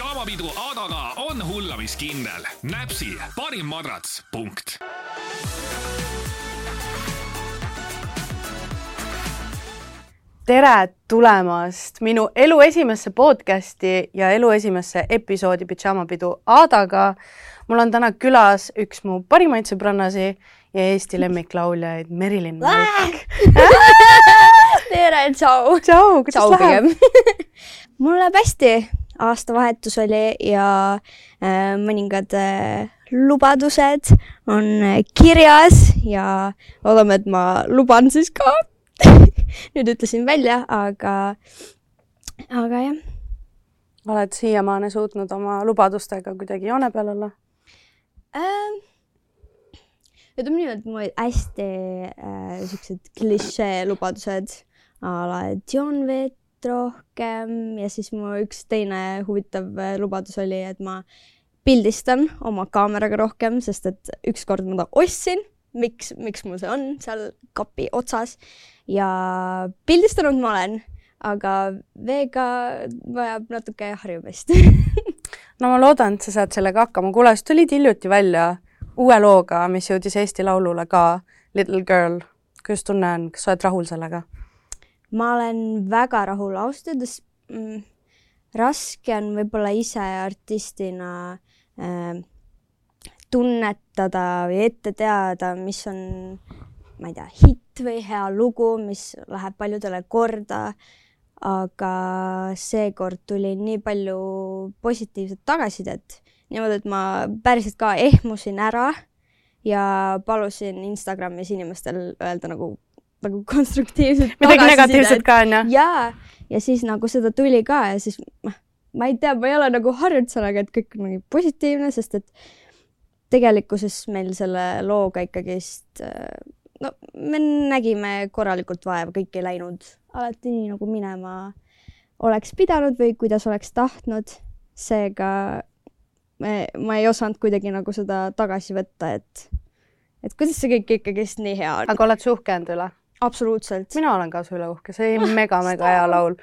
pidžaamapidu Adaga on hullamiskindel. näpsi parim madrats, punkt. tere tulemast minu elu esimesse podcasti ja elu esimesse episoodi Pidžaamapidu Adaga. mul on täna külas üks mu parimaid sõbrannasi ja Eesti lemmiklauljaid Merilin Mälk. tere, tšau. tšau, kuidas läheb? mul läheb hästi, aastavahetus oli ja äh, mõningad äh, lubadused on äh, kirjas ja loodame, et ma luban siis ka nüüd ütlesin välja, aga, aga jah. oled siiamaani suutnud oma lubadustega kuidagi joone peal olla ähm,? ütleme nii, et mul olid hästi äh, siuksed klišee lubadused a la, joon vett rohkem ja siis mu üks teine huvitav äh, lubadus oli, et ma pildistan oma kaameraga rohkem, sest et ükskord ma ta ostsin, miks, miks mul see on seal kapi otsas ja pildistanud ma olen, aga veega vajab natuke harjumist no ma loodan, et sa saad sellega hakkama. kuule, sa tulid hiljuti välja uue looga, mis jõudis Eesti Laulule ka, Little Girl. kuidas tunne on, kas sa oled rahul sellega? Ma olen väga rahul, ausalt öeldes mm, raske on võib-olla ise artistina äh, tunnetada või ette teada, mis on, ma ei tea, hitt või hea lugu, mis läheb paljudele korda. aga seekord tuli nii palju positiivset tagasisidet, niimoodi, et ma päriselt ka ehmusin ära ja palusin Instagramis inimestel öelda nagu nagu konstruktiivset midagi negatiivset ka onju? jaa, ja siis nagu seda tuli ka ja siis noh, ma ei tea, ma ei ole nagu harjunud sellega, et kõik on nagu positiivne, sest et tegelikkuses meil selle looga ikkagist no me nägime korralikult vaeva, kõik ei läinud alati nii, nagu minema oleks pidanud või kuidas oleks tahtnud. seega me, ma ei osanud kuidagi nagu seda tagasi võtta, et, et kuidas see kõik ikkagist nii hea on. aga oled sa uhke enda üle? Absoluutselt. mina olen ka su üle uhke, see oli mega-mega hea laul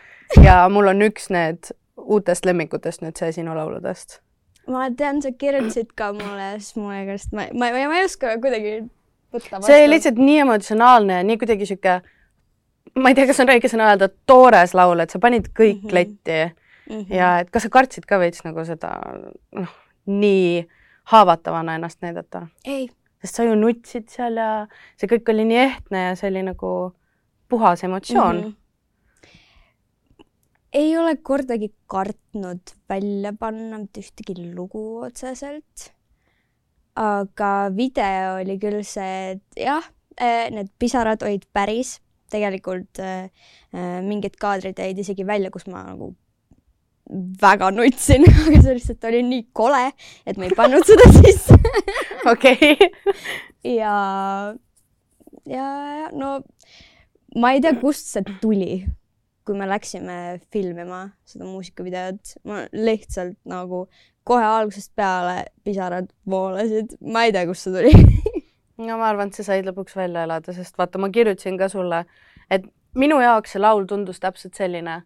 ja mul on üks need uutest lemmikutest nüüd see sinu lauludest. ma tean, sa kirjutasid ka mulle, siis mulle käest, ma, ma, ma, ma ei oska kuidagi võtta vastu. see oli lihtsalt nii emotsionaalne ja nii kuidagi sihuke, ma ei tea, kas on õige sõna öelda, toores laul, et sa panid kõik mm -hmm. letti mm -hmm. ja et kas sa kartsid ka veits nagu seda noh, nii haavatavana ennast näidata? ei sest sa ju nutsid seal ja see kõik oli nii ehtne ja see oli nagu puhas emotsioon mm. -hmm. ei ole kordagi kartnud välja panna mitte ühtegi lugu otseselt. aga video oli küll see, et jah, eh, need pisarad olid päris, tegelikult äh, mingid kaadrid jäid isegi välja, kus ma nagu väga nutsin, aga see lihtsalt oli nii kole, et ma ei pannud seda sisse. okei. ja, ja, no ma ei tea, kust see tuli, kui me läksime filmima seda muusikavideot, ma lihtsalt nagu kohe algusest peale pisarad voolasid, ma ei tea, kust see tuli no ma arvan, et sa said lõpuks välja elada, sest vaata, ma kirjutasin ka sulle, et minu jaoks see laul tundus täpselt selline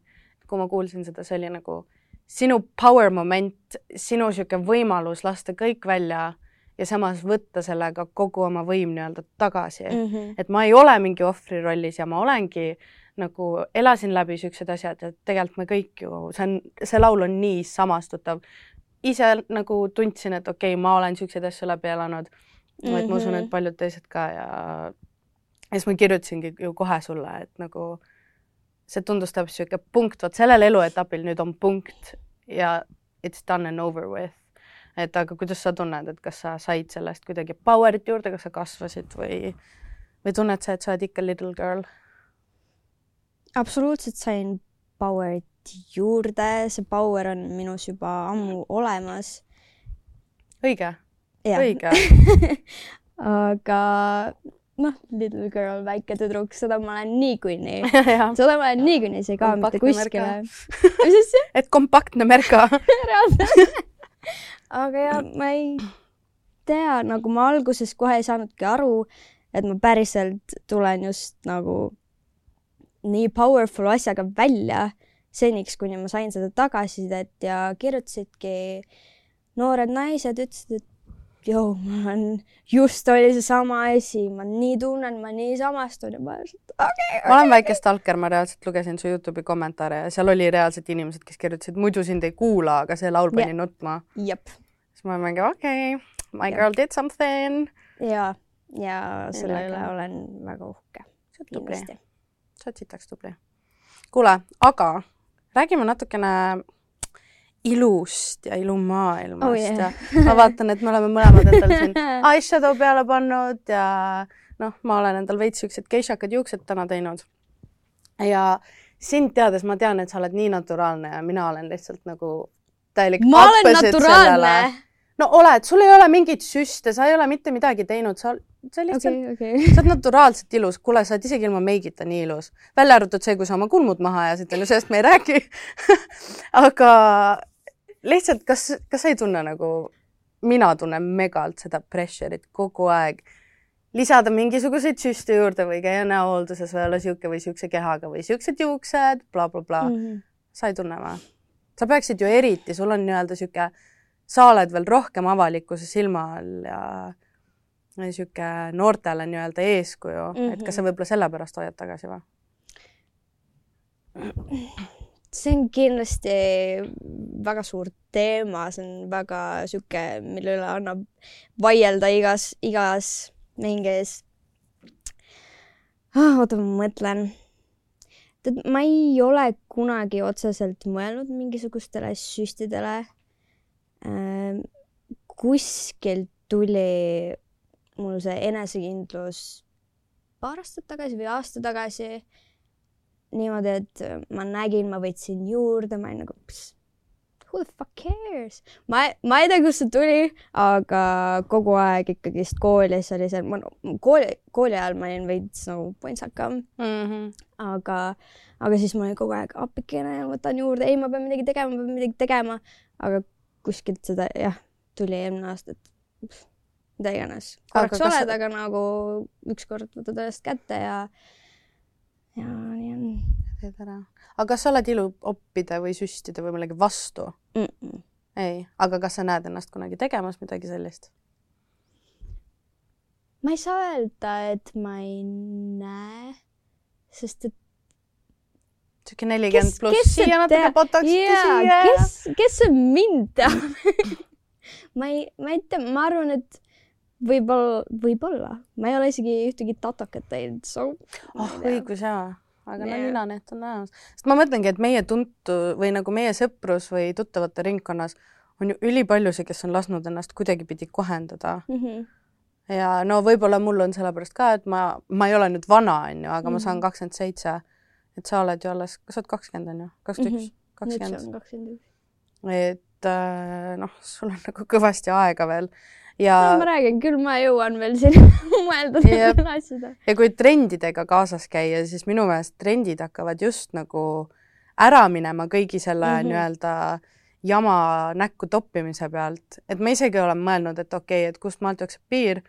kui ma kuulsin seda, see oli nagu sinu power moment, sinu niisugune võimalus lasta kõik välja ja samas võtta sellega kogu oma võim nii-öelda tagasi mm. -hmm. et ma ei ole mingi ohvri rollis ja ma olengi nagu elasin läbi siuksed asjad, et tegelikult me kõik ju, see on, see laul on nii samastutav. ise nagu tundsin, et okei okay,, ma olen siukseid asju läbi elanud mm, -hmm. et ma usun, et mhm. paljud teised ka ja ja siis ma kirjutasingi ju kohe sulle, et nagu see tundus täpselt niisugune punkt, vot sellel eluetapil nüüd on punkt ja it's done and over with. et aga kuidas sa tunned, et kas sa said sellest kuidagi power'it juurde, kas sa kasvasid või, või tunned sa, et sa oled ikka little girl? absoluutselt sain power'it juurde, see power on minus juba ammu olemas. õige, õige aga noh, little girl, väike tüdruk, seda ma olen niikuinii seda ma olen niikuinii, see ei kao mitte kuskile. mis asja? et kompaktne Merka reaalselt aga ja ma ei tea, nagu ma alguses kohe ei saanudki aru, et ma päriselt tulen just nagu nii powerful asjaga välja seniks, kuni ma sain seda tagasisidet ja kirjutasidki noored naised, ütlesid, et joo, mul on, just oli seesama asi, ma nii tunnen, ma nii samastun ja ma lihtsalt okei ma olen väike stalker, ma reaalselt lugesin su Youtube'i kommentaare ja seal oli reaalselt inimesed, kes kirjutasid, muidu sind ei kuula, aga see laul pani nutma. okay.. jep. siis ma mingi okei okay,, my girl did something. ja, ja selle üle olen väga uhke. sa oled tubli, sa oled sitaks tubli. kuule, aga räägime natukene ilust ja ilumaailmast Oh yeah. ja ma vaatan, et me oleme mõlemad endal siin eyeshadow peale pannud ja noh, ma olen endal veits siuksed geišakad juuksed täna teinud. ja sind teades ma tean, et sa oled nii naturaalne ja mina olen lihtsalt nagu täielik ma olen naturaalne. no oled, sul ei ole mingeid süste, sa ei ole mitte midagi teinud, sa, sa lihtsalt okei, okei. sa oled naturaalselt ilus, kuule, sa oled isegi ilma meigita nii ilus, välja arvatud see, kui sa oma kulmud maha ajasid, onju, sellest me ei räägi. aga lihtsalt, kas, kas sa ei tunne nagu, mina tunnen megalt seda pressure'it kogu aeg lisada mingisuguseid süste juurde või käia näohoolduses või olla sihuke või siukse kehaga või siuksed juuksed bla,, blablabla Mhm. bla.. sa ei tunne või? sa peaksid ju eriti, sul on nii-öelda sihuke, sa oled veel rohkem avalikkuse silma all ja ja sihuke noortele nii-öelda eeskuju mm, -hmm. et kas sa võib-olla sellepärast hoiad tagasi või? see on kindlasti väga suur teema, see on väga sihuke, mille üle annab vaielda igas, igas mingis ah,. oota, ma mõtlen. tead, ma ei ole kunagi otseselt mõelnud mingisugustele süstidele ähm,. kuskilt tuli mul see enesekindlus paar aastat tagasi või aasta tagasi niimoodi, et ma nägin, ma võtsin juurde, ma olin nagu, who the fuck cares? ma, ma ei tea, kust see tuli, aga kogu aeg ikkagist koolis oli see, ma kooli, kooli ajal ma olin veits nagu pontsakam, Mm -hmm. aga, aga siis ma olin kogu aeg appikene võtan juurde, ei, ma pean midagi tegema, ma pean midagi tegema, aga kuskilt seda jah, tuli eelmine aasta, et mida iganes. Aga korraks oled, aga nagu ükskord võtad ennast kätte ja, ja nii on teed ära. aga kas sa oled iluoppide või süstide või millegi vastu? mm. -mm. ei, aga kas sa näed ennast kunagi tegemas midagi sellist? ma ei saa öelda, et ma ei näe, sest et sihuke nelikümmend pluss siia natuke botox'i jaa, siia. kes, kes mind teab ma ei, ma ei tea, ma arvan, et võib-olla, võib-olla, ma ei ole isegi ühtegi tatokat teinud, so. oh õigus jaa, aga no Jaa. ninanett on näost. sest ma mõtlengi, et meie tuntu või nagu meie sõprus või tuttavate ringkonnas on ju ülipaljusid, kes on lasknud ennast kuidagipidi kohendada mm. -hmm. ja no võib-olla mul on sellepärast ka, et ma, ma ei ole nüüd vana, onju, aga ma saan Mhm. kakskümmend seitse. et sa oled ju alles, sa oled kakskümmend onju, kakskümmend üks, nüüd kakskümmend et äh, noh, sul on nagu kõvasti aega veel no ja ma, räägin, küll ma jõuan veel siin mõelda nendele asjadele. ja kui trendidega kaasas käia, siis minu meelest trendid hakkavad just nagu ära minema kõigi selle mm. -hmm. nii-öelda jama näkku toppimise pealt, et ma isegi olen mõelnud, et okei okay,, et kust maalt jookseb piir,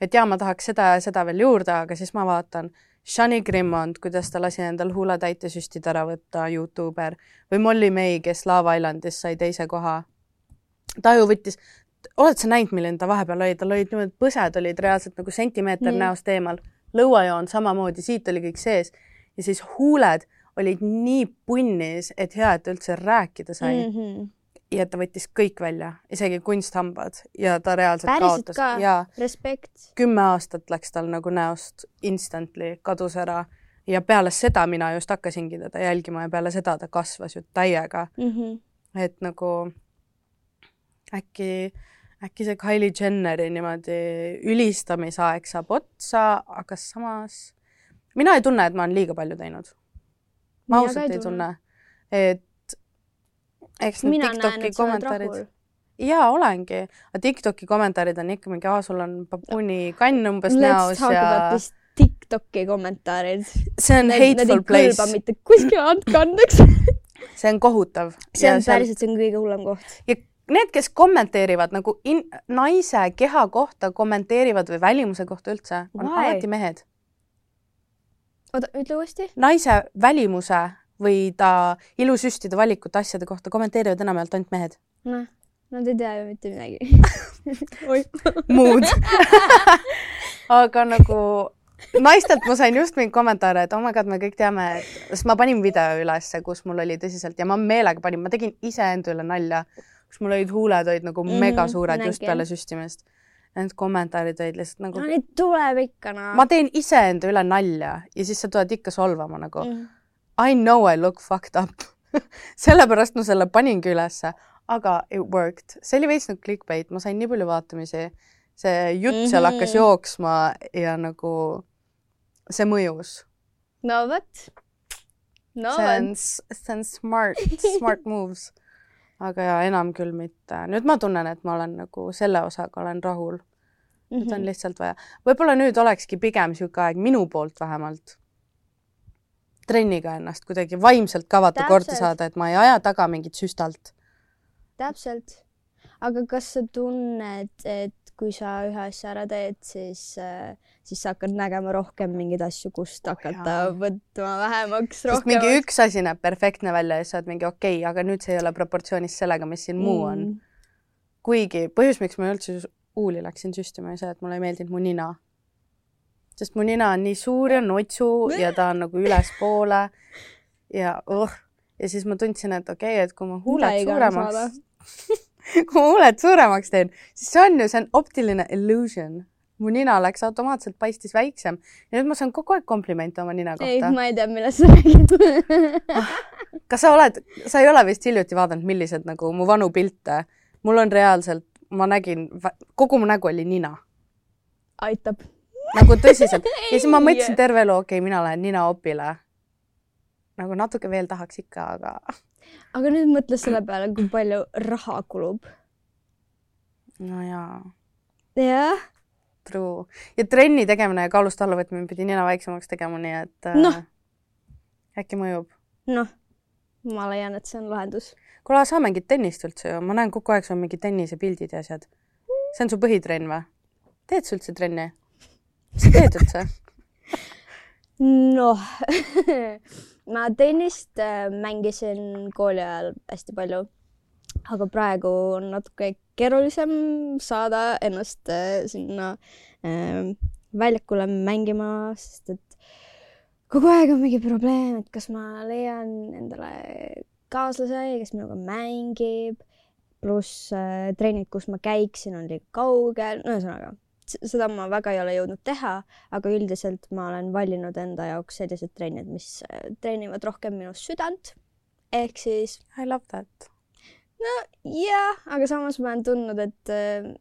et jaa, ma tahaks seda ja seda veel juurde, aga siis ma vaatan Shani Grimmond, kuidas ta lasi endal huuletäitesüstid ära võtta, Youtuber, või Molly May, kes Love Islandis sai teise koha. ta ju võttis, oled sa näinud, milline ta vahepeal oli, tal olid niimoodi, põsed olid reaalselt nagu sentimeeter Mm. näost eemal, lõuajoon samamoodi, siit oli kõik sees ja siis huuled olid nii punnis, et hea, et üldse rääkida sai mm. -hmm. ja ta võttis kõik välja, isegi kunsthambad ja ta reaalselt päriselt kaotas ka ja, respekt. kümme aastat läks tal nagu näost instantly, kadus ära ja peale seda mina just hakkasingi teda jälgima ja peale seda ta kasvas ju täiega, Mm -hmm. et nagu äkki, äkki see Kylie Jenneri niimoodi ülistamisaeg saab otsa, aga samas mina ei tunne, et ma olen liiga palju teinud. ma ausalt ei tunne. et eks need mina Tiktoki kommentaarid jaa, olengi, aga Tiktoki kommentaarid on ikka mingi, aa, sul on babuuni kann umbes Let's näos ja Tiktoki kommentaarid. see on Need hateful kõlba place, mitte kuskile, andke andeks. see on kohutav. see on päriselt, see on kõige hullem koht. ja need, kes kommenteerivad nagu in, naise keha kohta kommenteerivad või välimuse kohta üldse, on Why? alati mehed. oota, ütle uuesti. naise välimuse või ta ilusüstide valikut asjade kohta kommenteerivad enamjaolt ainult mehed. noh, nad ei tea ju mitte midagi oi muud aga nagu naistelt ma sain just mingi kommentaare, et oh my god, me kõik teame, et, sest ma panin video ülesse, kus mul oli tõsiselt ja ma meelega panin, ma tegin iseenda üle nalja, kus mul olid huuled olid nagu mm -hmm, mega suured just peale süstimist. Need kommentaarid olid lihtsalt nagu no neid tuleb ikka noh. ma teen iseenda üle nalja ja siis sa tuled ikka solvama nagu mm. I know I look fucked up sellepärast ma selle paningi ülesse, aga it worked, see oli veits nagu clickbait, ma sain nii palju vaatamisi. see jutt mm -hmm. seal hakkas jooksma ja nagu see mõjus. no vot. no on, see on smart, smart moves. Aga ja enam küll mitte. nüüd ma tunnen, et ma olen nagu selle osaga olen rahul. nüüd mm -hmm. on lihtsalt vaja, võib-olla nüüd olekski pigem niisugune aeg minu poolt vähemalt trenniga ennast kuidagi vaimselt kavata korda saada, et ma ei aja taga mingit süstalt. täpselt. aga kas sa tunned, et kui sa ühe asja ära teed, siis, siis sa hakkad nägema rohkem mingeid asju, kust oh, hakata jaa. võtma vähemaks, rohkem. mingi üks asi näeb perfektne välja ja sa oled mingi okei okay,, aga nüüd see ei ole proportsioonis sellega, mis siin mm. muu on. Mm. kuigi põhjus, miks ma üldse uuli läksin süstima, oli see, et mulle ei meeldinud mu nina sest mu nina on nii suur ja nutsu ja ta on nagu ülespoole ja oh. ja siis ma tundsin, et okei okay,, et kui ma huuled suuremaks kui ma huuled suuremaks teen, siis see on ju, see on optiline illusion. mu nina läks automaatselt, paistis väiksem ja nüüd ma saan kogu aeg komplimente oma nina kohta. ei, ma ei tea, millest sa räägid ah, kas sa oled, sa ei ole vist hiljuti vaadanud, millised nagu mu vanu pilte, mul on reaalselt, ma nägin, kogu mu nägu oli nina. aitab nagu tõsiselt. ja siis ma mõtlesin terve elu, okei okay,, mina lähen ninaopile. Nagu natuke veel tahaks ikka, aga. aga nüüd mõtle selle peale, kui palju raha kulub. no jaa. jah. True. ja trenni tegemine ja kaalust allavõtmine pidi nina väiksemaks tegema, nii et no. äh, äkki mõjub. noh, ma leian, et see on lahendus. kuule, sa mängid tennist üldse ju, ma näen kogu aeg sul mingid tennisepildid ja asjad. see on su põhitrenn või? teed sa üldse trenni? mis sa teed üldse? noh ma tennist äh, mängisin kooli ajal hästi palju, aga praegu on natuke keerulisem saada ennast äh, sinna äh, väljakule mängima, sest et kogu aeg on mingi probleem, et kas ma leian endale kaaslase, kes minuga mängib, pluss trennid, kus ma käiksin, on liiga kaugel, no ühesõnaga seda ma väga ei ole jõudnud teha, aga üldiselt ma olen valinud enda jaoks sellised trennid, mis äh, treenivad rohkem minu südant. ehk siis. I love that. no jah, aga samas ma olen tundnud, et äh,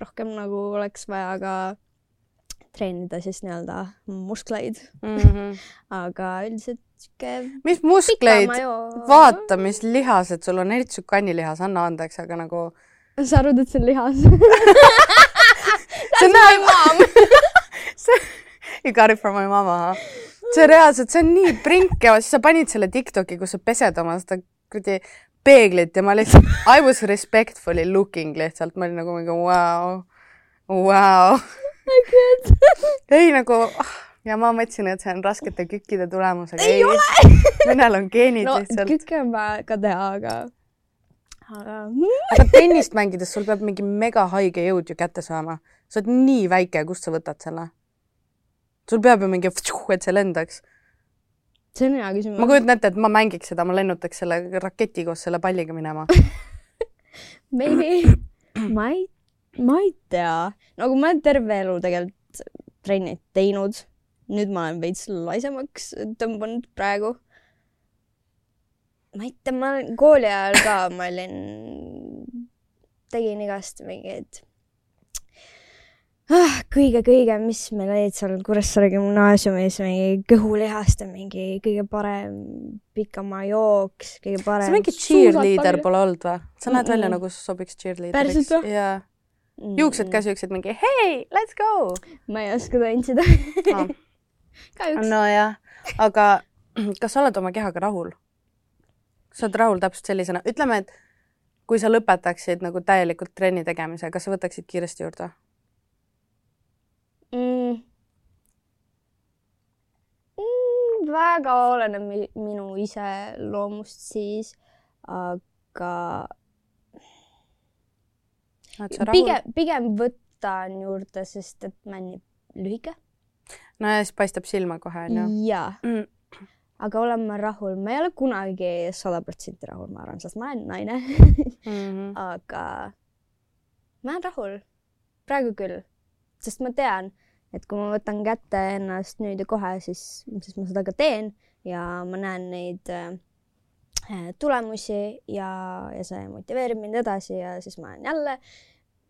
rohkem nagu oleks vaja ka treenida siis nii-öelda muskleid mm. -hmm. aga üldiselt sihuke. mis muskleid? vaata, mis lihased sul on, eriti su kannilihas, anna andeks, aga nagu. sa arvad, et see on lihas see näeb see, you got it from my mama. see reaalselt, see on nii prink ja siis sa panid selle Tiktoki, kus sa pesed oma seda kuradi peeglit ja ma lihtsalt, I was respectfully looking lihtsalt, ma olin nagu mingi vau, vau. ei nagu ja ma mõtlesin, et see on raskete kükkide tulemus, aga ei, ei. mõnel on geenid no, lihtsalt. kükke on vaja ka teha, aga aga aga tennist mängides sul peab mingi mega haige jõud ju kätte saama. Sa oled nii väike, kust sa võtad selle? sul peab ju mingi, et see lendaks. see on hea küsimus. ma kujutan ette, et ma mängiks seda, ma lennutaks selle raketi koos selle palliga minema Maybe, ma ei, ma ei tea, nagu ma olen terve elu tegelikult trenni teinud. nüüd ma olen veits laisemaks tõmbunud praegu ma ei tea, ma kooli ajal ka, ma olin, tegin igast mingeid ah, kõige-kõige, mis meil olid seal Kuressaare gümnaasiumis, mingi kõhulihaste mingi kõige parem pikamaa jooks, kõige parem. sa mingi cheerleader pole olnud või? sa näed mm -mm. välja nagu sobiks cheerleaderiks. jaa. juuksed ka siuksed mingi hei, let's go. ma ei oska tantsida ah. kahjuks. nojah, aga kas sa oled oma kehaga rahul? sa oled rahul täpselt sellisena, ütleme, et kui sa lõpetaksid nagu täielikult trenni tegemise, kas sa võtaksid kiiresti juurde mm.? Mm, väga oleneb mi- minu iseloomust siis, aga pigem, pigem võtan juurde, sest et mänd on lühike. no ja siis paistab silma kohe onju. jaa, Mm. aga olen ma rahul, ma ei ole kunagi sada protsenti rahul, ma arvan, sest ma olen naine Mhm. aga ma olen rahul, praegu küll, sest ma tean, et kui ma võtan kätte ennast nüüd ja kohe, siis, siis ma seda ka teen ja ma näen neid äh, tulemusi ja, ja see motiveerib mind edasi ja siis ma olen jälle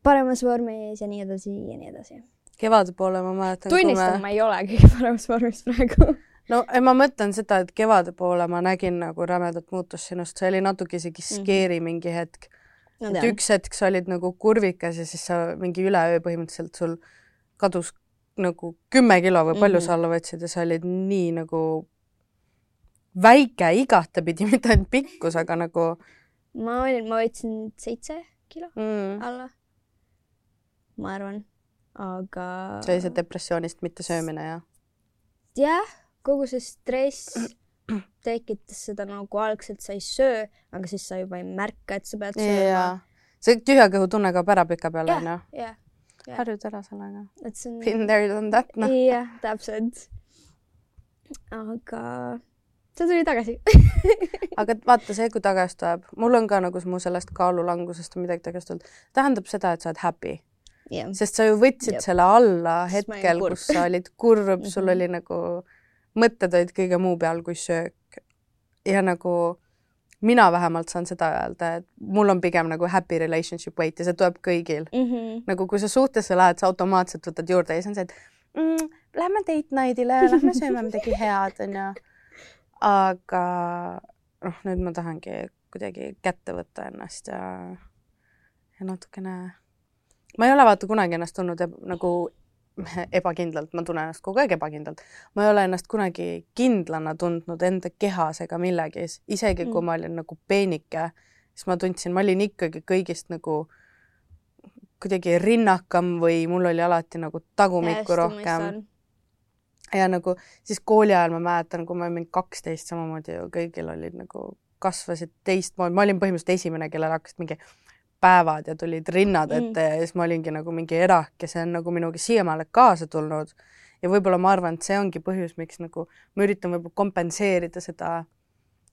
paremas vormis ja nii edasi ja nii edasi. kevade poole ma mäletan. tunnistan, ma ei ole kõige paremas vormis praegu. no ma mõtlen seda, et kevade poole ma nägin nagu rämedat muutust sinust, see oli natuke isegi Mhm. scary mingi hetk. no et üks hetk sa olid nagu kurvikas ja siis sa mingi üleöö põhimõtteliselt sul kadus nagu kümme kilo või palju mm -hmm. Sa alla võtsid ja sa olid nii nagu väike igatepidi, mitte ainult pikkus, aga nagu ma olin, ma võtsin seitse kilo mm, alla, ma arvan, aga see oli see depressioonist mitte söömine ja jah, kogu see stress tekitas seda nagu algselt sa ei söö, aga siis sa juba ei märka, et sa pead sööma. See tühja kõhu tunne kaob ära pikapeale onju. jah, jah. harjud ära sellega. et see on Been there done that noh. jah, täpselt. aga see tuli tagasi aga vaata see, kui tagasi tuleb, mul on ka nagu mu sellest kaalulangusest on midagi tagasi tulnud, tähendab seda, et sa oled happy, jah, sest sa ju võtsid Jep. selle alla hetkel, kus sa olid kurb, sul Mhm. oli nagu, mõtted olid kõige muu peal kui söök. ja nagu mina vähemalt saan seda öelda, et mul on pigem nagu happy relationship weight ja see tuleb kõigil. Mhm. nagu kui sa suhtesse lähed, sa automaatselt võtad juurde ja siis on see, et mm, lähme date night'ile, lähme sööme midagi head, onju. aga noh, nüüd ma tahangi kuidagi kätte võtta ennast ja, ja natukene, ma ei ole vaata kunagi ennast tundnud eb, nagu ebakindlalt, ma tunnen ennast kogu aeg ebakindlalt. ma ei ole ennast kunagi kindlana tundnud enda kehas ega millegis, isegi kui Mm. ma olin nagu peenike, siis ma tundsin, ma olin ikkagi kõigist nagu kuidagi rinnakam või mul oli alati nagu tagumikku rohkem. ja nagu siis kooli ajal ma mäletan, kui ma olin kaksteist samamoodi ju kõigil olid nagu kasvasid teistmoodi, ma olin põhimõtteliselt esimene, kellel hakkasid mingi päevad ja tulid rinnad Mm. ette ja siis ma olingi nagu mingi erak ja see on nagu minuga siiamaale kaasa tulnud. ja võib-olla ma arvan, et see ongi põhjus, miks nagu ma üritan võib-olla kompenseerida seda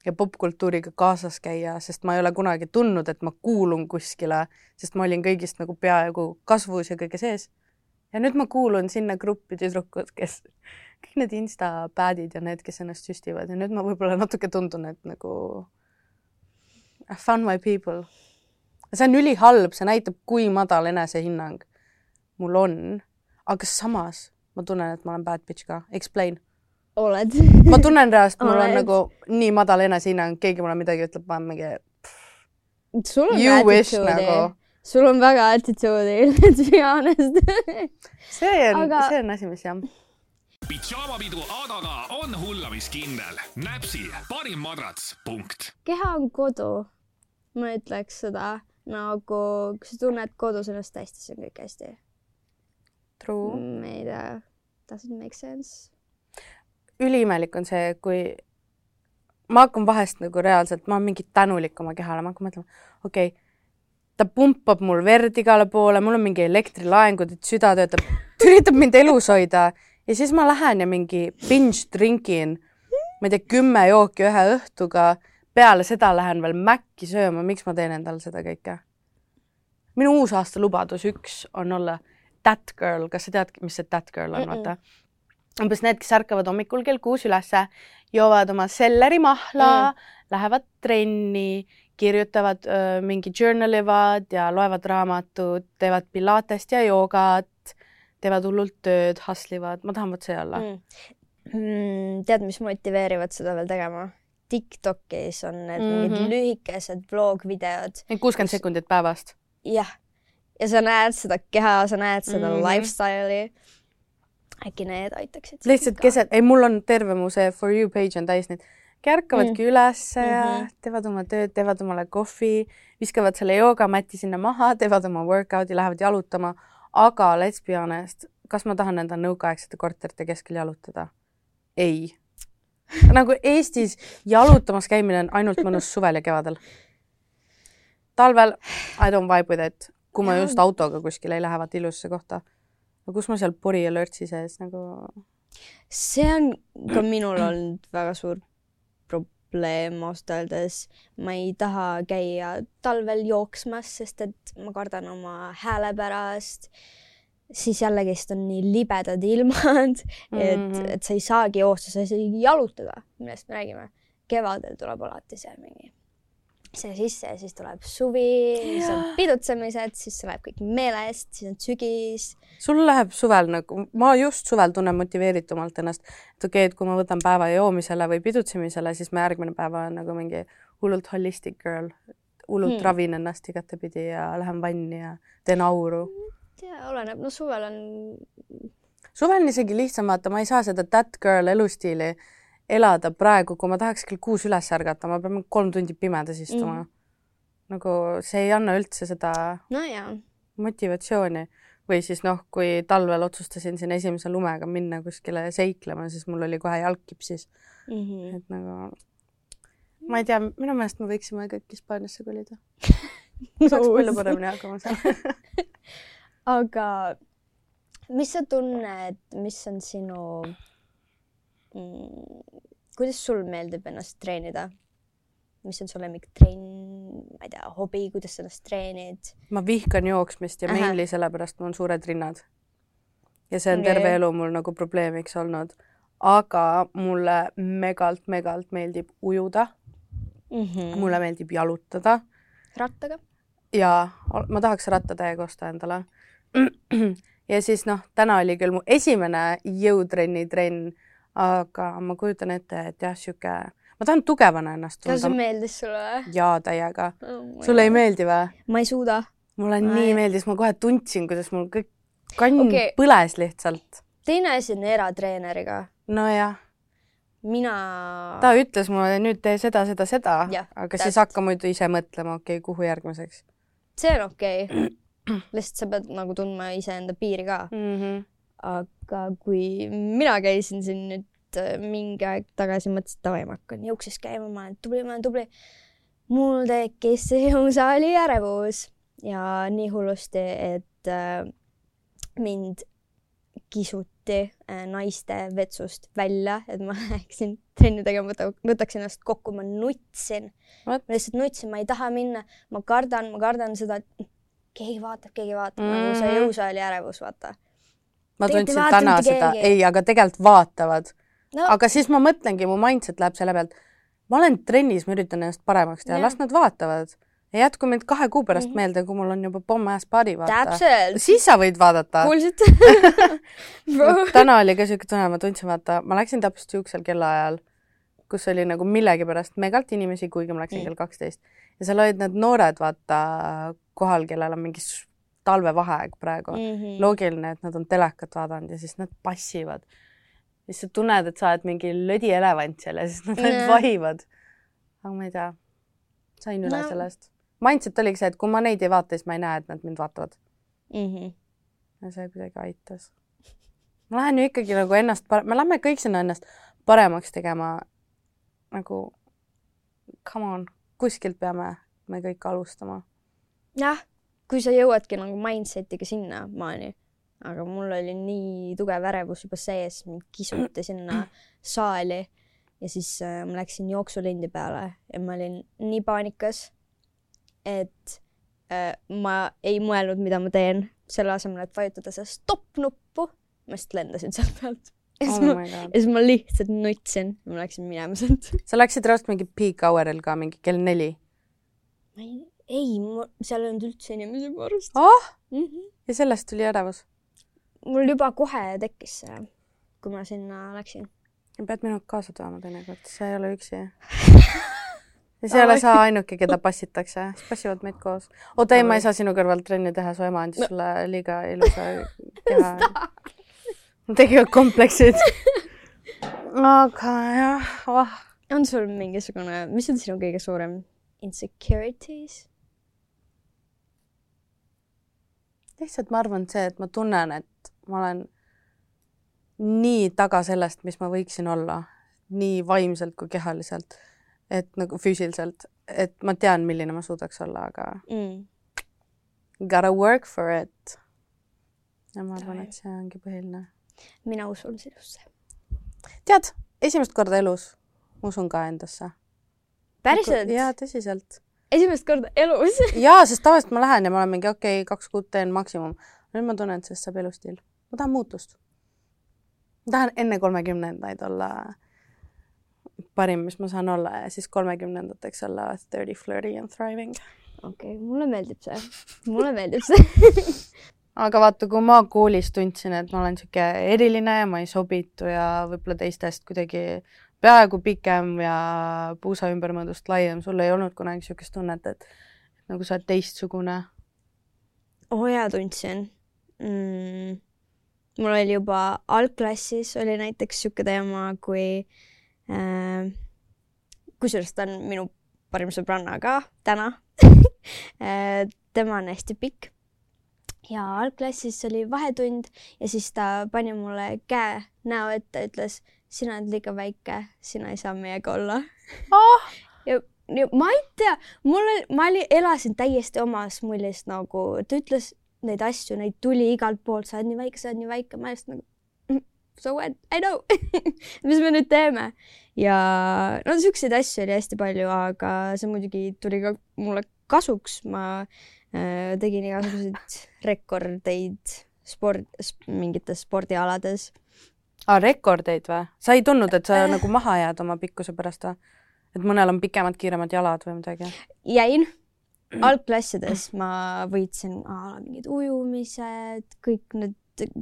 ja popkultuuriga kaasas käia, sest ma ei ole kunagi tundnud, et ma kuulun kuskile, sest ma olin kõigist nagu peaaegu kasvus ja kõige sees. ja nüüd ma kuulun sinna gruppi tüdrukud, kes kõik need insta bad'id ja need, kes ennast süstivad ja nüüd ma võib-olla natuke tundun, et nagu I found my people. See on ülihalb, see näitab, kui madal enesehinnang mul on, aga samas ma tunnen, et ma olen bad bitch ka. Explain. oled. ma tunnen reaalselt, mul on nagu nii madal enesehinnang, keegi mulle midagi ütleb, ma olen mingi sul on you wish attitude'i nagu. sul on väga attitude'i, let's be honest. see on aga..., see on asi, mis jah. pidžaamapidu Adaga on hullamiskindel. näpsi parim madrats, punkt. keha on kodu, ma ütleks seda nagu, kui sa tunned kodus ennast hästi, siis on kõik hästi. True. ma ei tea, does it make sense? üliimelik on see, kui ma hakkan vahest nagu reaalselt, ma olen mingi tänulik oma kehale, ma hakkan mõtlema, okei okay,, ta pumpab mul verd igale poole, mul on mingi elektrilaengud, et süda töötab, ta üritab mind elus hoida ja siis ma lähen ja mingi binge drinkin, ma ei tea, kümme jooki ühe õhtuga, peale seda lähen veel Maci sööma, miks ma teen endale seda kõike? minu uusaasta lubadus üks on olla that girl, kas sa tead, mis see that girl on, Mm-mm. vaata? umbes need, kes ärkavad hommikul kell kuus ülesse, joovad oma sellerimahla mm., lähevad trenni, kirjutavad öö, mingi journal ivad ja loevad raamatut, teevad pilatest ja joogat, teevad hullult tööd, hustle-ivad, ma tahan vot see olla mm.. Mm, tead, mis motiveerivad seda veel tegema? Tiktokis on need mm -hmm. Mhm. mingid lühikesed vlog-videod, kuuskümmend sekundit päevast. jah. ja sa näed seda keha, sa näed seda mm Mhm. -hmm. lifestyle'i. äkki need aitaksid? lihtsalt. keset, ei mul on terve mu see for you page on täis neid, ärkavadki mm. ülesse ja mm Mhm. -hmm. teevad oma tööd, teevad omale kohvi, viskavad selle joogamäti sinna maha, teevad oma workout'i, lähevad jalutama, aga let's be honest, kas ma tahan enda nõukaaegsete korterite keskel jalutada? ei. nagu Eestis jalutamas käimine on ainult mõnus suvel ja kevadel. talvel I don't vibe with it, kui ma just autoga kuskile ei lähe, vaata ilusasse kohta. no kus ma seal pori ja lörtsi sees nagu see on ka minul olnud väga suur probleem ausalt öeldes. ma ei taha käia talvel jooksmas, sest et ma kardan oma hääle pärast. Siis jällegist on nii libedad ilmad, et mm. -hmm. et sa ei saagi joosta, sa ei saagi jalutada, millest me räägime. kevadel tuleb alati see mingi see sisse ja siis tuleb suvi, siis on pidutsemised, siis see läheb kõik meelest, siis on sügis sul läheb suvel nagu, ma just suvel tunnen motiveeritumalt ennast, et okei okay,, et kui ma võtan päeva joomisele või pidutsemisele, siis ma järgmine päev olen nagu mingi hullult holistic girl, hullult Hmm. hmm. ravin ennast igatepidi ja lähen vanni ja teen auru. Tea, oleneb, no suvel on suvel on isegi lihtsam, vaata, ma ei saa seda that girl elustiili elada praegu, kui ma tahaks kell kuus üles ärgata, ma pean kolm tundi pimedas istuma mm. nagu see ei anna üldse seda nojah, motivatsiooni või siis noh, kui talvel otsustasin siin esimese lumega minna kuskile seiklema, siis mul oli kohe jalg kipsis, mm -hmm. et nagu ma ei tea, minu meelest me võiksime kõik Hispaaniasse kolida. saaks palju paremini hakkama seal aga mis sa tunned, mis on sinu mm, kuidas sul meeldib ennast treenida? mis on su lemmiktrenn, ma ei tea, hobi, kuidas sa ennast treenid? ma vihkan jooksmist ja mainly sellepärast mul on suured rinnad. ja see on okay. terve elu mul nagu probleemiks olnud. aga mulle megalt-megalt meeldib ujuda mm -hmm. mulle meeldib jalutada rattaga? ja ol- ma tahaks rattatäiega osta endale. Ja siis noh, täna oli küll mu esimene jõutrenni trenn, aga ma kujutan ette, et jah, sihuke, ma tahan tugevana ennast kas see tunda. meeldis sulle või jaa, täiega. oh, sulle ei meeldi või? ma ei suuda. mulle Ai. nii meeldis, ma kohe tundsin, kuidas mul kõik kann okay. põles lihtsalt. teine asi on eratreeneriga. nojah, mina ta ütles mulle nüüd tee seda, seda, seda, aga siis täpselt. hakka muidu ise mõtlema, okei okay,, kuhu järgmiseks see on okei okay. lihtsalt sa pead nagu tundma iseenda piiri ka mm. -hmm. aga kui mina käisin siin nüüd äh, mingi aeg tagasi, mõtlesin, et davai, ma hakkan juukses käima, ma olen tubli, ma olen tubli. mul tekkis jõusaali ärevus ja nii hullusti, et äh, mind kisuti äh, naiste vetsust välja, et ma läheksin trenni tegema, võta, võtaks ennast kokku, ma nutsin. Ma lihtsalt nutsin, ma ei taha minna, ma kardan, ma kardan seda, et keegi vaatab, keegi vaatab mm, -hmm. nagu see Mhm. jõusaali ärevus, vaata ma tundsin vaata täna seda, ei, aga tegelikult vaatavad no aga siis ma mõtlengi, mu mindset läheb selle pealt, ma olen trennis, ma üritan ennast paremaks teha, las nad vaatavad. ei jätku mind kahe kuu pärast mm -hmm. meelde, kui mul on juba pomm-ass body, vaata. täpselt, siis sa võid vaadata. kuulsid täna oli ka siuke tunne, ma tundsin, vaata, ma läksin täpselt siuksel kellaajal, kus oli nagu millegipärast megalt inimesi, kuigi ma läksin Mm. kell kaksteist. ja seal olid need noored, vaata, kohal, kellel on mingi talvevaheaeg praegu mm. -hmm. loogiline, et nad on telekat vaadanud ja siis nad passivad. siis sa tunned, et sa oled mingi lödielevant seal ja siis nad ainult Jah. vahivad. aga ma ei tea, sain üle no. sellest. Mindset oligi see, et kui ma neid ei vaata, siis ma ei näe, et nad mind vaatavad. Mm -hmm. ja see kuidagi aitas. ma lähen ju ikkagi nagu ennast, me lähme kõik sinna ennast paremaks tegema. Nagu come on, kuskilt peame me kõik alustama. jah, kui sa jõuadki nagu mindset'iga sinnamaani, aga mul oli nii tugev ärevus juba sees, mind kisuti sinna saali ja siis äh, ma läksin jooksulindi peale ja ma olin nii paanikas, et äh, ma ei mõelnud, mida ma teen, selle asemel, et vajutada seda stopp-nuppu, ma lihtsalt lendasin sealt pealt. Ja siis oh ma, ja siis ma lihtsalt nutsin, ma läksin minema sealt. sa läksid reaalselt mingi peak hour'il ka mingi kell neli ei, ei, seal ei olnud üldse inimesi mu arust oh! mm. -hmm. ja sellest tuli ärevus. mul juba kohe tekkis see, kui ma sinna läksin. pead minuga kaasa tooma teinekord, sa ei ole üksi. ja sa ei ole sa ainuke, keda passitakse, siis passivad meid koos. oota, ei, ma ei saa sinu kõrval trenni teha, su ema andis sulle liiga ilusa keha. Tekivad kompleksid. aga jah, oh. on sul mingisugune, mis on sinu kõige suurem insecurities? lihtsalt ma arvan, see, et ma tunnen, et ma olen nii taga sellest, mis ma võiksin olla. nii vaimselt kui kehaliselt, et nagu füüsiliselt, et ma tean, milline ma suudaks olla, aga mm. gotta work for it. ja ma arvan, et see ongi põhiline. Mina usun sinusse. tead, esimest korda elus usun ka endasse. päriselt? jaa, tõsiselt. esimest korda elus jaa, sest tavaliselt ma lähen ja ma olen mingi okei okay,, kaks kuud teen maksimum. nüüd ma tunnen, et sellest saab elustiil. ma tahan muutust. ma tahan enne kolmekümnendaid olla parim, mis ma saan olla ja siis kolmekümnendateks olla thirty, flirty and thriving. okei okay,, mulle meeldib see. mulle meeldib see aga vaata, kui ma koolis tundsin, et ma olen niisugune eriline ja ma ei sobitu ja võib-olla teistest kuidagi peaaegu pikem ja puusa ümbermõõdust laiem, sul ei olnud kunagi niisugust tunnet, et nagu sa oled teistsugune? oo oh, jaa, tundsin mm,. mul oli juba algklassis oli näiteks sihuke teema, kui äh, kusjuures ta on minu parim sõbranna ka täna äh, tema on hästi pikk ja algklassis oli vahetund ja siis ta pani mulle käe näo ette, ütles, sina oled liiga väike, sina ei saa meiega olla. Oh! ja, ja ma ei tea, mul, ma oli, elasin täiesti omas mullis nagu, ta ütles neid asju, neid tuli igalt poolt, sa oled nii väike, sa oled nii väike, ma lihtsalt nagu "Mm, so what, I know. Mis me nüüd teeme? Ja no siukseid asju oli hästi palju, aga see muidugi tuli ka mulle kasuks, ma tegin igasuguseid rekordeid sport, mingites spordialades aa, rekordeid või? sa ei tundnud, et sa Äh. nagu maha jääd oma pikkuse pärast või? et mõnel on pikemad, kiiremad jalad või midagi? jäin algklassides ma võitsin a la mingid ujumised, kõik need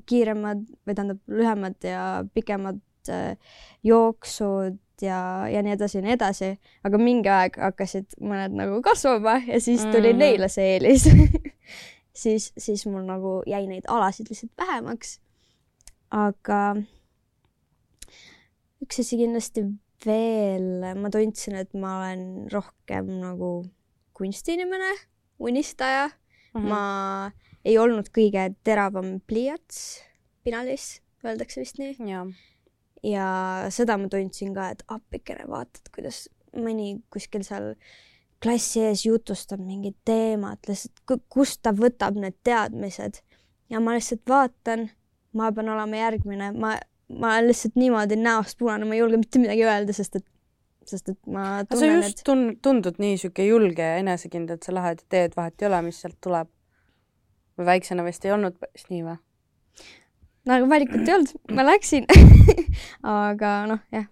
kiiremad või tähendab lühemad ja pikemad äh, jooksud ja, ja nii edasi ja nii edasi, aga mingi aeg hakkasid mõned nagu kasvama ja siis tuli Mhm. neile see eelis siis, siis mul nagu jäi neid alasid lihtsalt vähemaks. aga üks asi kindlasti veel, ma tundsin, et ma olen rohkem nagu kunstiinimene, unistaja mm.. Mhm. ma ei olnud kõige teravam pliiats pinalis, öeldakse vist nii. Ja seda ma tundsin ka, et appikene, vaatad, kuidas mõni kuskil seal klassi ees jutustab mingit teemat, lihtsalt kust ta võtab need teadmised ja ma lihtsalt vaatan, ma pean olema järgmine, ma, ma olen lihtsalt niimoodi näost punane, ma ei julge mitte midagi öelda, sest et, sest et ma aga sa tunnen, just et tun-, tundud nii niisugune julge ja enesekindel, et sa lähed ja teed, vahet ei ole, mis sealt tuleb. või väiksena vist ei olnud päris nii või? No aga valikut ei olnud, ma läksin. aga noh, jah,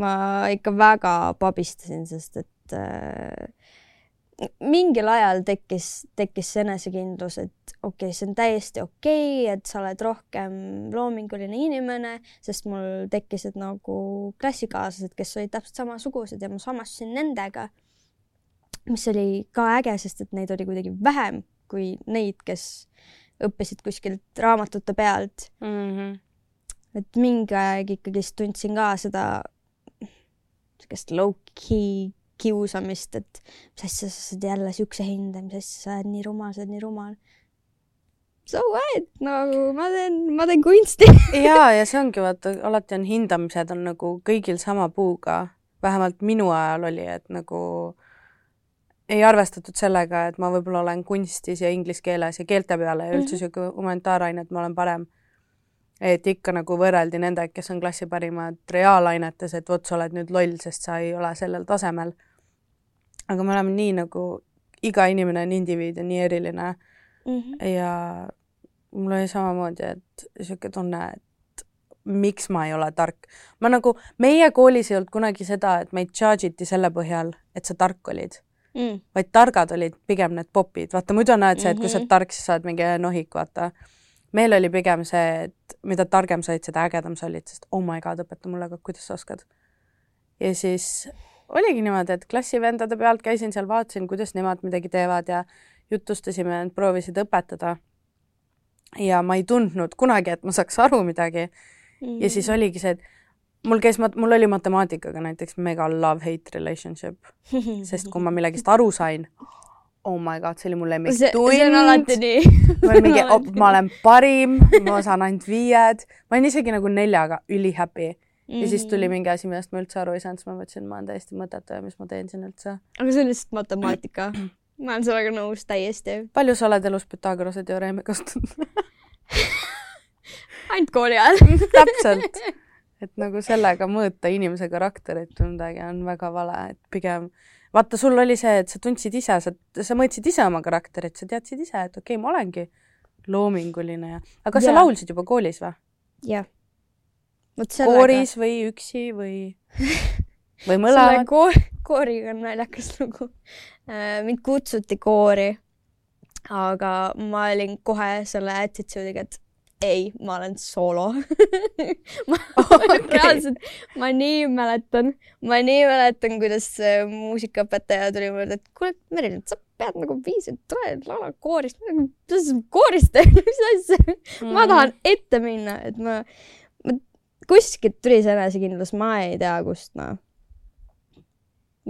ma ikka väga pabistasin, sest et äh, mingil ajal tekkis, tekkis see enesekindlus, et okei okay,, see on täiesti okei okay,, et sa oled rohkem loominguline inimene, sest mul tekkisid nagu klassikaaslased, kes olid täpselt samasugused ja ma samastusin nendega, mis oli ka äge, sest et neid oli kuidagi vähem kui neid, kes õppisid kuskilt raamatute pealt. mm. -hmm. et mingi aeg ikkagist tundsin ka seda niisugust low-key kiusamist, et mis asja sa saad jälle siukse hinde, mis asja sa oled nii rumal, sa oled nii rumal. So what, nagu ma teen, ma teen kunsti. jaa, ja see ongi vaata, alati on hindamised on nagu kõigil sama puuga, vähemalt minu ajal oli, et nagu ei arvestatud sellega, et ma võib-olla olen kunstis ja inglise keeles ja keelte peale ja üldse niisugune humanitaarainet ma olen parem. et ikka nagu võrreldi nendega, kes on klassi parimad reaalainetes, et vot sa oled nüüd loll, sest sa ei ole sellel tasemel. aga me oleme nii nagu, iga inimene on indiviid ja nii eriline ja mul oli samamoodi, et niisugune tunne, et miks ma ei ole tark. ma nagu, meie koolis ei olnud kunagi seda, et meid charge iti selle põhjal, et sa tark olid, mm.. vaid targad olid pigem need popid. vaata, muidu on näed see, et kui sa Mhm. oled tark, siis sa oled mingi nohik, vaata. meil oli pigem see, et mida targem sa olid, seda ägedam sa olid, sest oh my god, õpeta mulle ka, kuidas sa oskad. ja siis oligi niimoodi, et klassivendade pealt käisin seal, vaatasin, kuidas nemad midagi teevad ja jutustasime, proovisid õpetada. ja ma ei tundnud kunagi, et ma saaks aru midagi Mm. ja siis oligi see, et mul käis, mul oli matemaatikaga näiteks mega love-hate relationship, sest kui ma millegist aru sain, oh my god, see oli mu see, see on lemmiktund alati. nii. ma olin mingi, ma olen parim, ma saan ainult viied, ma olin isegi nagu neljaga ülihappy mm -hmm. ja siis tuli mingi asi, millest ma üldse aru ei saanud, siis ma mõtlesin, ma olen täiesti mõttetu ja mis ma teen siin üldse. aga see on lihtsalt matemaatika ma olen sellega nõus täiesti. palju sa oled elus Pythagorase teoreemi kasutanud ainult kooli ajal täpselt. Et nagu sellega mõõta inimese karakterit või midagi on väga vale, et pigem vaata, sul oli see, et sa tundsid ise, sa, sa mõõtsid ise oma karakterit, sa teadsid ise, et okei okay,, ma olengi loominguline ja, aga kas ja. sa laulsid juba koolis või? jah. kooris või üksi või või mõlemad? koor, kooriga on naljakas lugu. Äh, mind kutsuti koori, aga ma olin kohe selle attitude'iga, et ei, ma olen soolo ma okay. reaalselt, ma nii mäletan, ma nii mäletan, kuidas muusikaõpetaja tuli mulle, et kuule, Merilin, sa pead nagu viisi, tule laula kooris. mis sa kooris teed, mis asja mm? ma tahan ette minna, et ma, ma kuskilt tuli see enesekindlus, ma ei tea kust, noh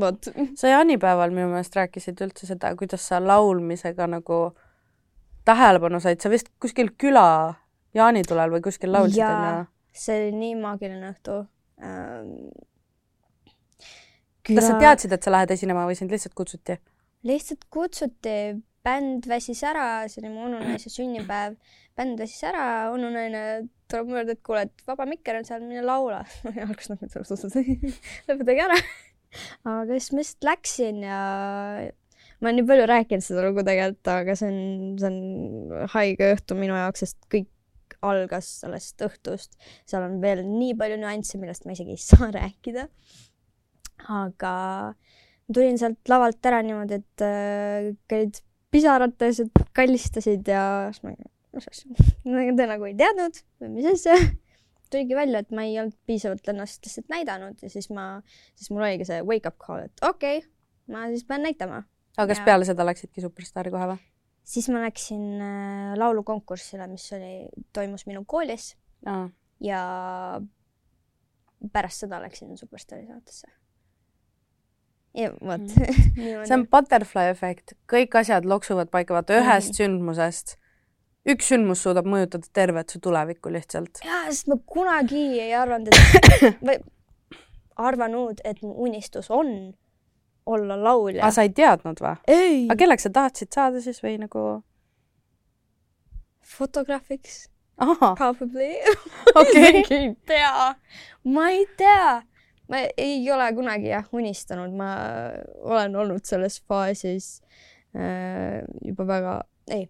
vot. sa jaanipäeval minu meelest rääkisid üldse seda, kuidas sa laulmisega nagu tähelepanu said, sa vist kuskil küla jaanitulel või kuskil laulsid onju? see oli nii maagiline õhtu ähm,. Küla... kas sa teadsid, et sa lähed esinema või sind lihtsalt kutsuti? lihtsalt kutsuti, bänd väsis ära, see oli mu onunaise sünnipäev, bänd väsis ära, onunaine tuleb mulle öelda, et kuule, et vaba mikker on seal, mine laula. alguses nagu, lõpetage ära aga siis ma lihtsalt läksin ja ma olen nii palju rääkinud seda lugu tegelikult, aga see on, see on haige õhtu minu jaoks, sest kõik algas sellest õhtust. seal on veel nii palju nüansse, millest ma isegi ei saa rääkida. aga ma tulin sealt lavalt ära niimoodi, et äh, käid pisarates, et kallistasid ja mis asja, te nagu ei teadnud või mis asja tuligi välja, et ma ei olnud piisavalt ennast lihtsalt näidanud ja siis ma, siis mul oligi see wake up call, et okei okay,, ma siis pean näitama. aga kas ja... peale seda läksidki Superstaari kohe või? Siis ma läksin äh, laulukonkursile, mis oli, toimus minu koolis Aa. ja pärast seda läksin Superstaari saatesse. ja vot mm. see on butterfly efekt, kõik asjad loksuvad paika, vaata ühest mm sündmusest üks sündmus suudab mõjutada tervet su tulevikku lihtsalt. jaa, sest ma kunagi ei arvanud, et või arvanud, et mu unistus on olla laulja. aga sa ei teadnud või? aga kelleks sa tahtsid saada siis või nagu? fotograafiks. Probably okay. ei tea, ma ei tea. ma ei ole kunagi jah unistanud, ma olen olnud selles faasis äh, juba väga, ei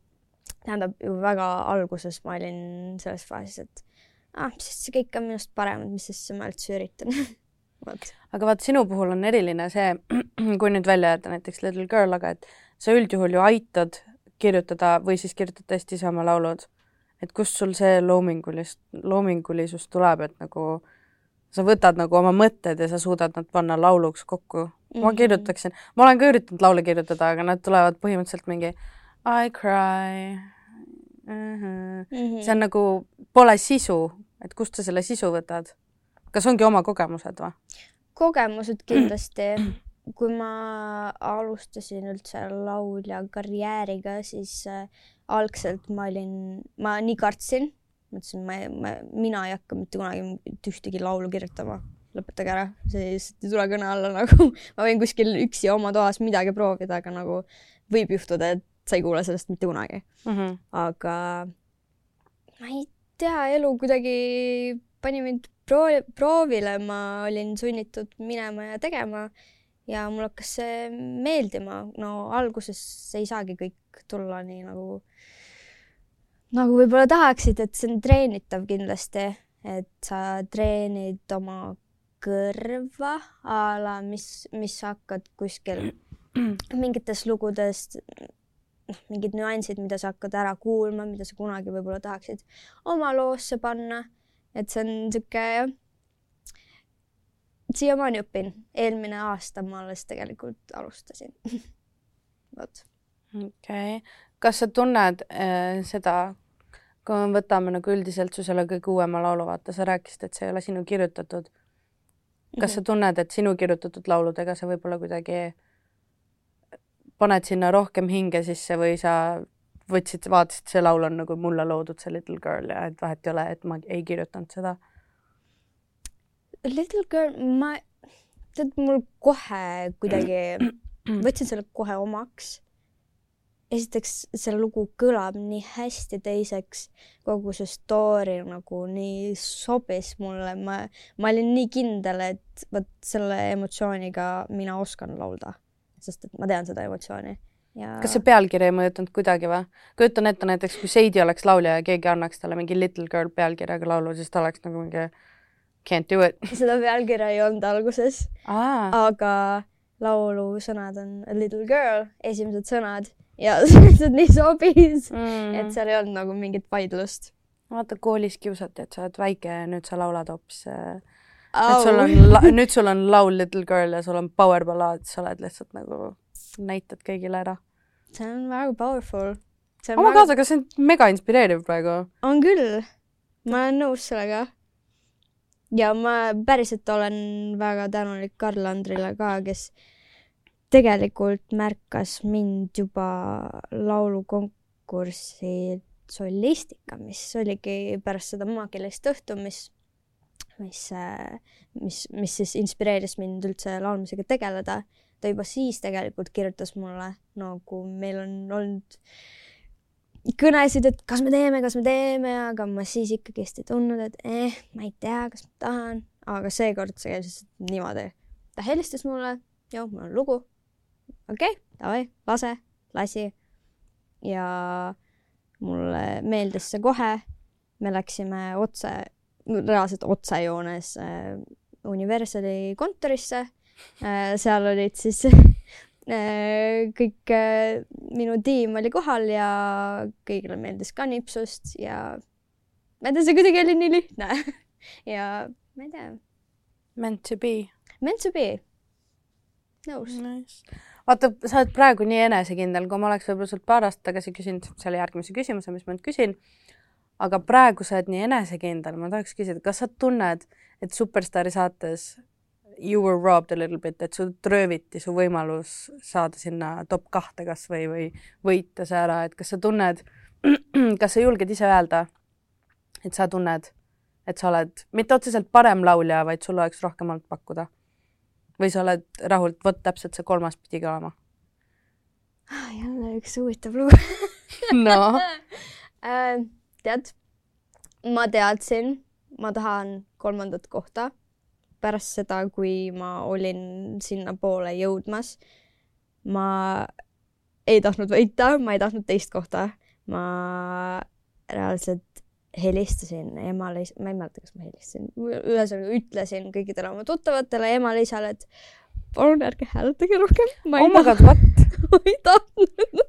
tähendab ju väga alguses ma olin selles faasis, et ah, mis see kõik on minust parem, et mis sest ma üldse üritan aga vaat sinu puhul on eriline see, kui nüüd välja jätta näiteks Little Girl, aga et sa üldjuhul ju aitad kirjutada või siis kirjutad tõesti ise oma laulud. et kust sul see loomingulist, loomingulisus tuleb, et nagu sa võtad nagu oma mõtted ja sa suudad nad panna lauluks kokku. ma mhm. kirjutaksin, ma olen ka üritanud laule kirjutada, aga nad tulevad põhimõtteliselt mingi I cry mm. -hmm. Mm -hmm. see on nagu, pole sisu, et kust sa selle sisu võtad? Kas ongi oma kogemused või? kogemused kindlasti. kui ma alustasin üldse laulja karjääriga, siis äh, algselt ma olin, ma nii kartsin, mõtlesin, ma, ma, mina ei hakka mitte kunagi ühtegi laulu kirjutama lõpetage ära, see lihtsalt ei tule kõne alla nagu ma võin kuskil üksi oma toas midagi proovida, aga nagu võib juhtuda, et sa ei kuule sellest mitte kunagi mm. -hmm. aga ma ei tea, elu kuidagi pani mind proo-, proovile, ma olin sunnitud minema ja tegema ja mul hakkas see meeldima. no alguses ei saagi kõik tulla nii nagu, nagu võib-olla tahaksid, et see on treenitav kindlasti, et sa treenid oma kõrva a la, mis, mis hakkad kuskil mingites lugudes noh, mingid nüansid, mida sa hakkad ära kuulma, mida sa kunagi võib-olla tahaksid oma loosse panna. Et see on niisugune jah, siiamaani õpin. eelmine aasta ma alles tegelikult alustasin vot. okei okay., kas sa tunned äh, seda, kui me võtame nagu üldiselt su selle kõige uuema laulu, vaata, sa rääkisid, et see ei ole sinu kirjutatud. kas mm -hmm. sa tunned, et sinu kirjutatud lauludega sa võib-olla kuidagi paned sinna rohkem hinge sisse või sa võtsid, vaatasid, see laul on nagu mulle loodud, see Little Girl ja et vahet ei ole, et ma ei kirjutanud seda? Little Girl, ma, tead, mul kohe kuidagi, võtsin selle kohe omaks. esiteks, see lugu kõlab nii hästi, teiseks kogu see story nagu nii sobis mulle, ma, ma olin nii kindel, et vot selle emotsiooniga mina oskan laulda, sest et ma tean seda emotsiooni ja kas see pealkiri ei mõjutanud kuidagi või? kujutan ette näiteks, kui Seidi oleks laulja ja keegi annaks talle mingi Little Girl pealkirjaga laulu, siis ta oleks nagu mingi can't do it. seda pealkirja ei olnud alguses, aa, aga laulu sõnad on a little girl, esimesed sõnad ja see lihtsalt nii sobis, Mhm. et seal ei olnud nagu mingit vaidlust. vaata koolis kiusati, et sa oled väike ja nüüd sa laulad hoopis äh, et sul on, nüüd sul on laul Little Girl ja sul on power ballaad, sa oled lihtsalt nagu, näitad kõigile ära. see on väga powerful. oh my god, aga see on mega inspireeriv praegu. on küll, ma olen nõus sellega. ja ma päriselt olen väga tänulik Karl Andrile ka, kes tegelikult märkas mind juba laulukonkursil solistika, mis oligi pärast seda maagilist õhtu, mis, mis, mis, mis siis inspireeris mind üldse laulmisega tegeleda. Ta juba siis tegelikult kirjutas mulle nagu meil on olnud kõnesid, et kas me teeme, kas me teeme, aga ma siis ikkagist ei tundnud, et eh, ma ei tea, kas ma tahan, aga seekord see käis lihtsalt niimoodi. ta helistas mulle, joo, mul on lugu. okei okay,, davai, lase, lasi. ja mulle meeldis see kohe. me läksime otse, reaalselt otsejoones äh, Universali kontorisse. Seal olid siis äh, kõik äh, minu tiim oli kohal ja kõigile meeldis ka nipsust ja ma ei tea, see kuidagi oli nii lihtne. ja ma ei tea, Meant to be. meant to be. nõus. Nice. vaata, sa oled praegu nii enesekindel, kui ma oleks võib-olla sult paar aastat tagasi küsinud selle järgmise küsimuse, mis ma nüüd küsin. aga praegu sa oled nii enesekindel, ma tahaks küsida, kas sa tunned, et Superstaari saates you were robbed a little bit, et sult rööviti su võimalus saada sinna top kahte kasvõi või võita see ära, et kas sa tunned, kas sa julged ise öelda, et sa tunned, et sa oled mitte otseselt parem laulja, vaid sul oleks rohkem olnud pakkuda? või sa oled rahul, et vot täpselt see kolmas pidigi olema? jälle üks huvitav lugu no äh,. tead, ma teadsin, ma tahan kolmandat kohta pärast seda, kui ma olin sinnapoole jõudmas. ma ei tahtnud võita, ma ei tahtnud teist kohta. ma reaalselt helistasin emale, ma ei mäleta, kas ma helistasin, ühesõnaga ütlesin kõikidele oma tuttavatele, emale-isale, et palun ärge hääletage rohkem. oh my god, what? ma ei tahtnud.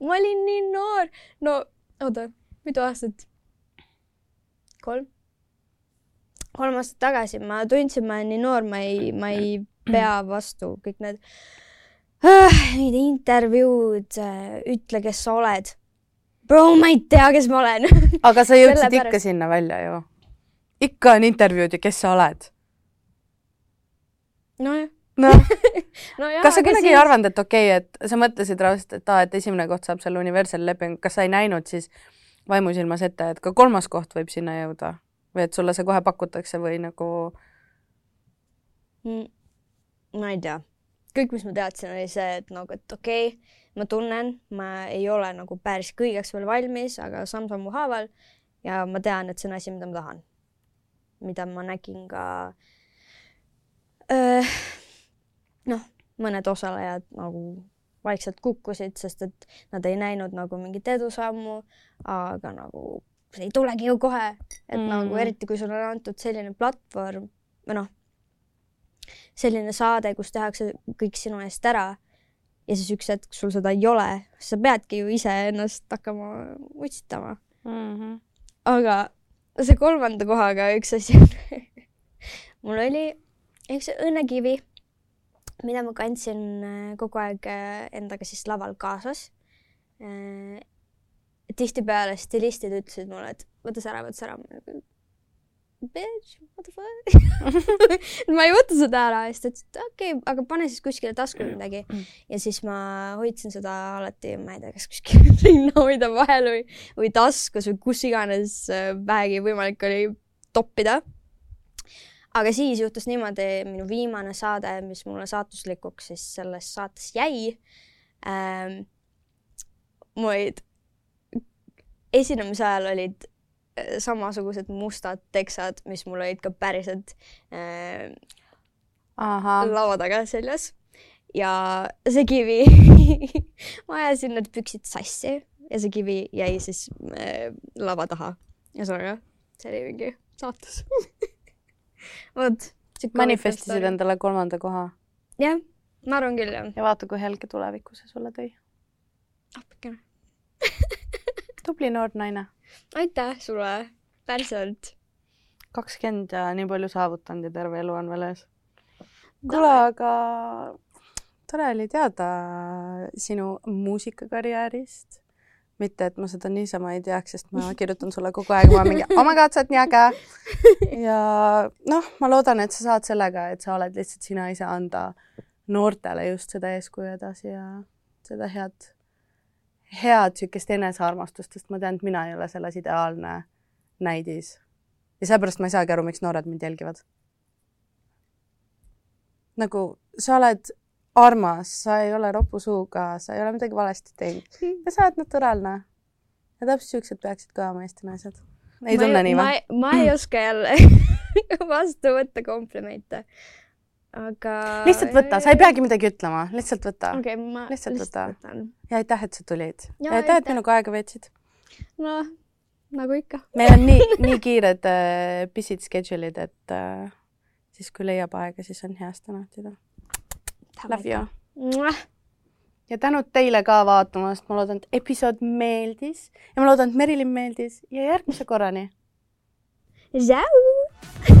ma olin nii noor. no oota, mitu aastat? kolm? Kolm aastat tagasi ma tundsin, ma olen nii noor, ma ei, ma ei pea vastu kõik need äh,, need intervjuud, ütle, kes sa oled. Bro, ma ei tea, kes ma olen. aga sa jõudsid ikka sinna välja ju. ikka on intervjuud ja kes sa oled. nojah. noh, nojah. kas sa kuidagi ei arvanud, et okei okay,, et sa mõtlesid raudselt, et aa, et esimene koht saab selle Universali lepingu, kas sa ei näinud siis vaimusilmas ette, et ka kolmas koht võib sinna jõuda või et sulle see kohe pakutakse või nagu Mm, ma ei tea, kõik, mis ma teadsin, oli see, et nagu, et okei okay,, ma tunnen, ma ei ole nagu päris kõigeks veel valmis, aga samm-sammu haaval ja ma tean, et see on asi, mida ma tahan. mida ma nägin ka öö, noh, mõned osalejad nagu vaikselt kukkusid, sest et nad ei näinud nagu mingit edusammu, aga nagu see ei tulegi ju kohe, et mm. Mhm. nagu eriti kui sulle on antud selline platvorm või noh, selline saade, kus tehakse kõik sinu eest ära ja siis üks hetk sul seda ei ole, sa peadki ju iseennast hakkama utsitama. mm. -hmm. aga see kolmanda kohaga üks asi on, mul oli üks õnnekivi, mida ma kandsin äh, kogu aeg äh, endaga siis laval kaasas. Tihtipeale stilistid ütlesid mulle, et võta see ära, võta see ära. Bitch, what the fuck ma ei võta seda ära ja siis ta ütles, et okei okay,, aga pane siis kuskile tasku midagi. ja siis ma hoidsin seda alati, ma ei tea, kas kuskil rinnahoida vahel või, või taskus või kus iganes äh, vähegi võimalik oli toppida. aga siis juhtus niimoodi, minu viimane saade, mis mulle saatuslikuks siis selles saates jäi ähm,. mul olid, esinemise ajal olid äh, samasugused mustad teksad, mis mul olid ka päriselt äh, ahah, laua taga seljas ja see kivi ma ajasin need püksid sassi ja see kivi jäi siis äh, lava taha. ühesõnaga, see oli mingi saatus vot. manifestisid? endale kolmanda koha jah, ma arvan küll jah. ja vaata, kui helge tuleviku see sulle tõi. appikene. tubli noor naine, aitäh sulle, päriselt. kakskümmend ja nii palju saavutanud ja terve elu on veel ees. kuule, aga tore oli teada sinu muusikakarjäärist. mitte, et ma seda niisama ei teaks, sest ma kirjutan sulle kogu aeg, ma mingi oh my god, sa oled nii äge. ja noh, ma loodan, et sa saad sellega, et sa oled lihtsalt sina ise anda noortele just seda eeskuju edasi ja seda head, head niisugust enesearmastust, sest ma tean, et mina ei ole selles ideaalne näidis. ja seepärast ma ei saagi aru, miks noored mind jälgivad. nagu sa oled armas, sa ei ole ropu suuga, sa ei ole midagi valesti teinud ja sa oled naturaalne. ja täpselt siuksed peaksid ka olema Eesti naised. ei tunne nii või?? ma ei oska jälle vastu võtta komplimente. aga. lihtsalt võta, sa ei peagi midagi ütlema, lihtsalt võta okei okay,, ma Lihtsalt võta. võtan. ja aitäh, et sa tulid. Ja aitäh, et aitäh. minuga aega veetsid. noh, nagu ikka. meil on nii, nii kiired äh, pisid schedule'id, et äh, siis kui leiab aega, siis on hea seda nautida. Love you. ja tänud teile ka vaatamast, ma loodan, et episood meeldis ja ma loodan, et Merilin meeldis ja järgmise korrani. Tšau.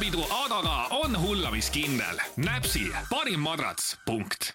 Pidžaamapidu Adaga on hullamiskindel. näpsi parim madrats, punkt